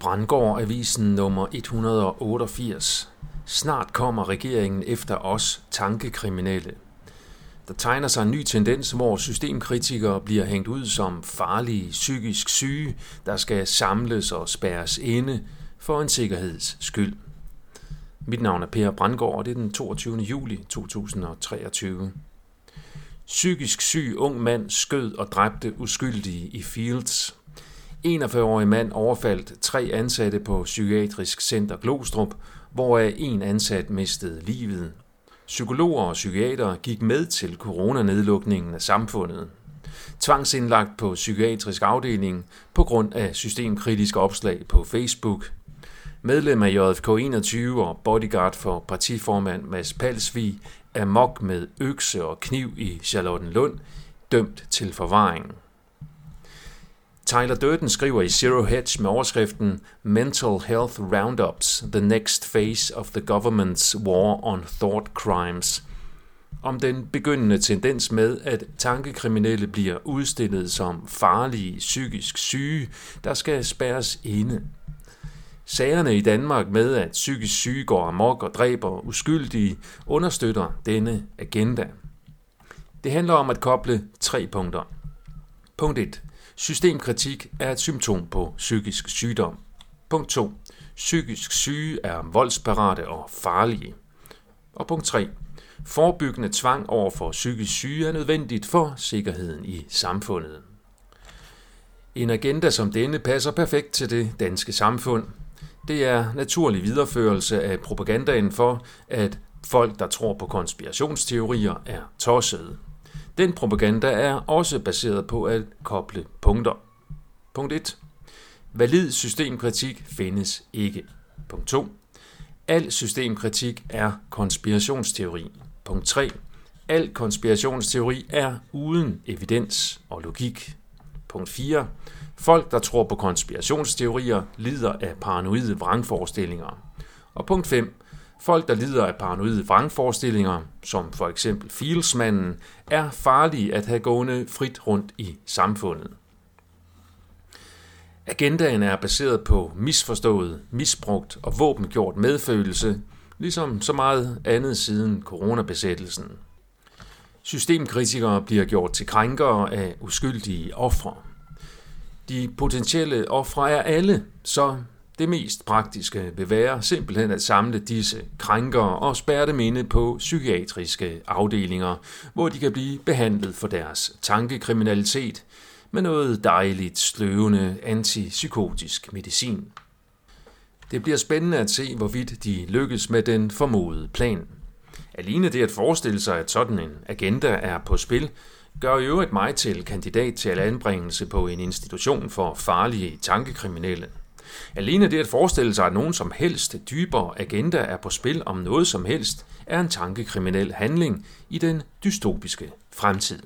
Brandgård Avisen nummer 188. Snart kommer regeringen efter os tankekriminelle. Der tegner sig en ny tendens, hvor systemkritikere bliver hængt ud som farlige psykisk syge, der skal samles og spærres inde for en sikkerheds skyld. Mit navn er Per Brandgård, og det er den 22. juli 2023. Psykisk syg ung mand skød og dræbte uskyldige i Fields. 41-årig mand overfaldt tre ansatte på Psykiatrisk Center Glostrup, hvoraf en ansat mistede livet. Psykologer og psykiater gik med til coronanedlukningen af samfundet. Tvangsindlagt på psykiatrisk afdeling på grund af systemkritiske opslag på Facebook. Medlem af JFK 21 og bodyguard for partiformand Mads Palsvig er mok med økse og kniv i Charlottenlund, dømt til forvaring. Tyler Durden skriver i Zero Hedge med overskriften Mental Health Roundups, The Next Phase of the Government's War on Thought Crimes, om den begyndende tendens med, at tankekriminelle bliver udstillet som farlige psykisk syge, der skal spærres inde. Sagerne i Danmark med, at psykisk syge går amok og dræber uskyldige, understøtter denne agenda. Det handler om at koble tre punkter. Punkt 1. Systemkritik er et symptom på psykisk sygdom. Punkt 2. Psykisk syge er voldsparate og farlige. Og punkt 3. Forebyggende tvang over for psykisk syge er nødvendigt for sikkerheden i samfundet. En agenda som denne passer perfekt til det danske samfund. Det er naturlig videreførelse af propagandaen for, at folk, der tror på konspirationsteorier, er tossede. Den propaganda er også baseret på at koble punkter. Punkt 1. Valid systemkritik findes ikke. Punkt 2. Al systemkritik er konspirationsteori. Punkt 3. Al konspirationsteori er uden evidens og logik. Punkt 4. Folk, der tror på konspirationsteorier, lider af paranoide vrangforestillinger. Og punkt 5. Folk, der lider af paranoide vrangforestillinger, som for eksempel Fieldsmanden, er farlige at have gående frit rundt i samfundet. Agendaen er baseret på misforstået, misbrugt og våbengjort medfølelse, ligesom så meget andet siden coronabesættelsen. Systemkritikere bliver gjort til krænkere af uskyldige ofre. De potentielle ofre er alle, så det mest praktiske vil være simpelthen at samle disse krænkere og spærre dem inde på psykiatriske afdelinger, hvor de kan blive behandlet for deres tankekriminalitet med noget dejligt sløvende antipsykotisk medicin. Det bliver spændende at se, hvorvidt de lykkes med den formodede plan. Alene det at forestille sig, at sådan en agenda er på spil, gør i øvrigt mig til kandidat til anbringelse på en institution for farlige tankekriminelle. Alene det at forestille sig, at nogen som helst dybere agenda er på spil om noget som helst, er en tankekriminel handling i den dystopiske fremtid.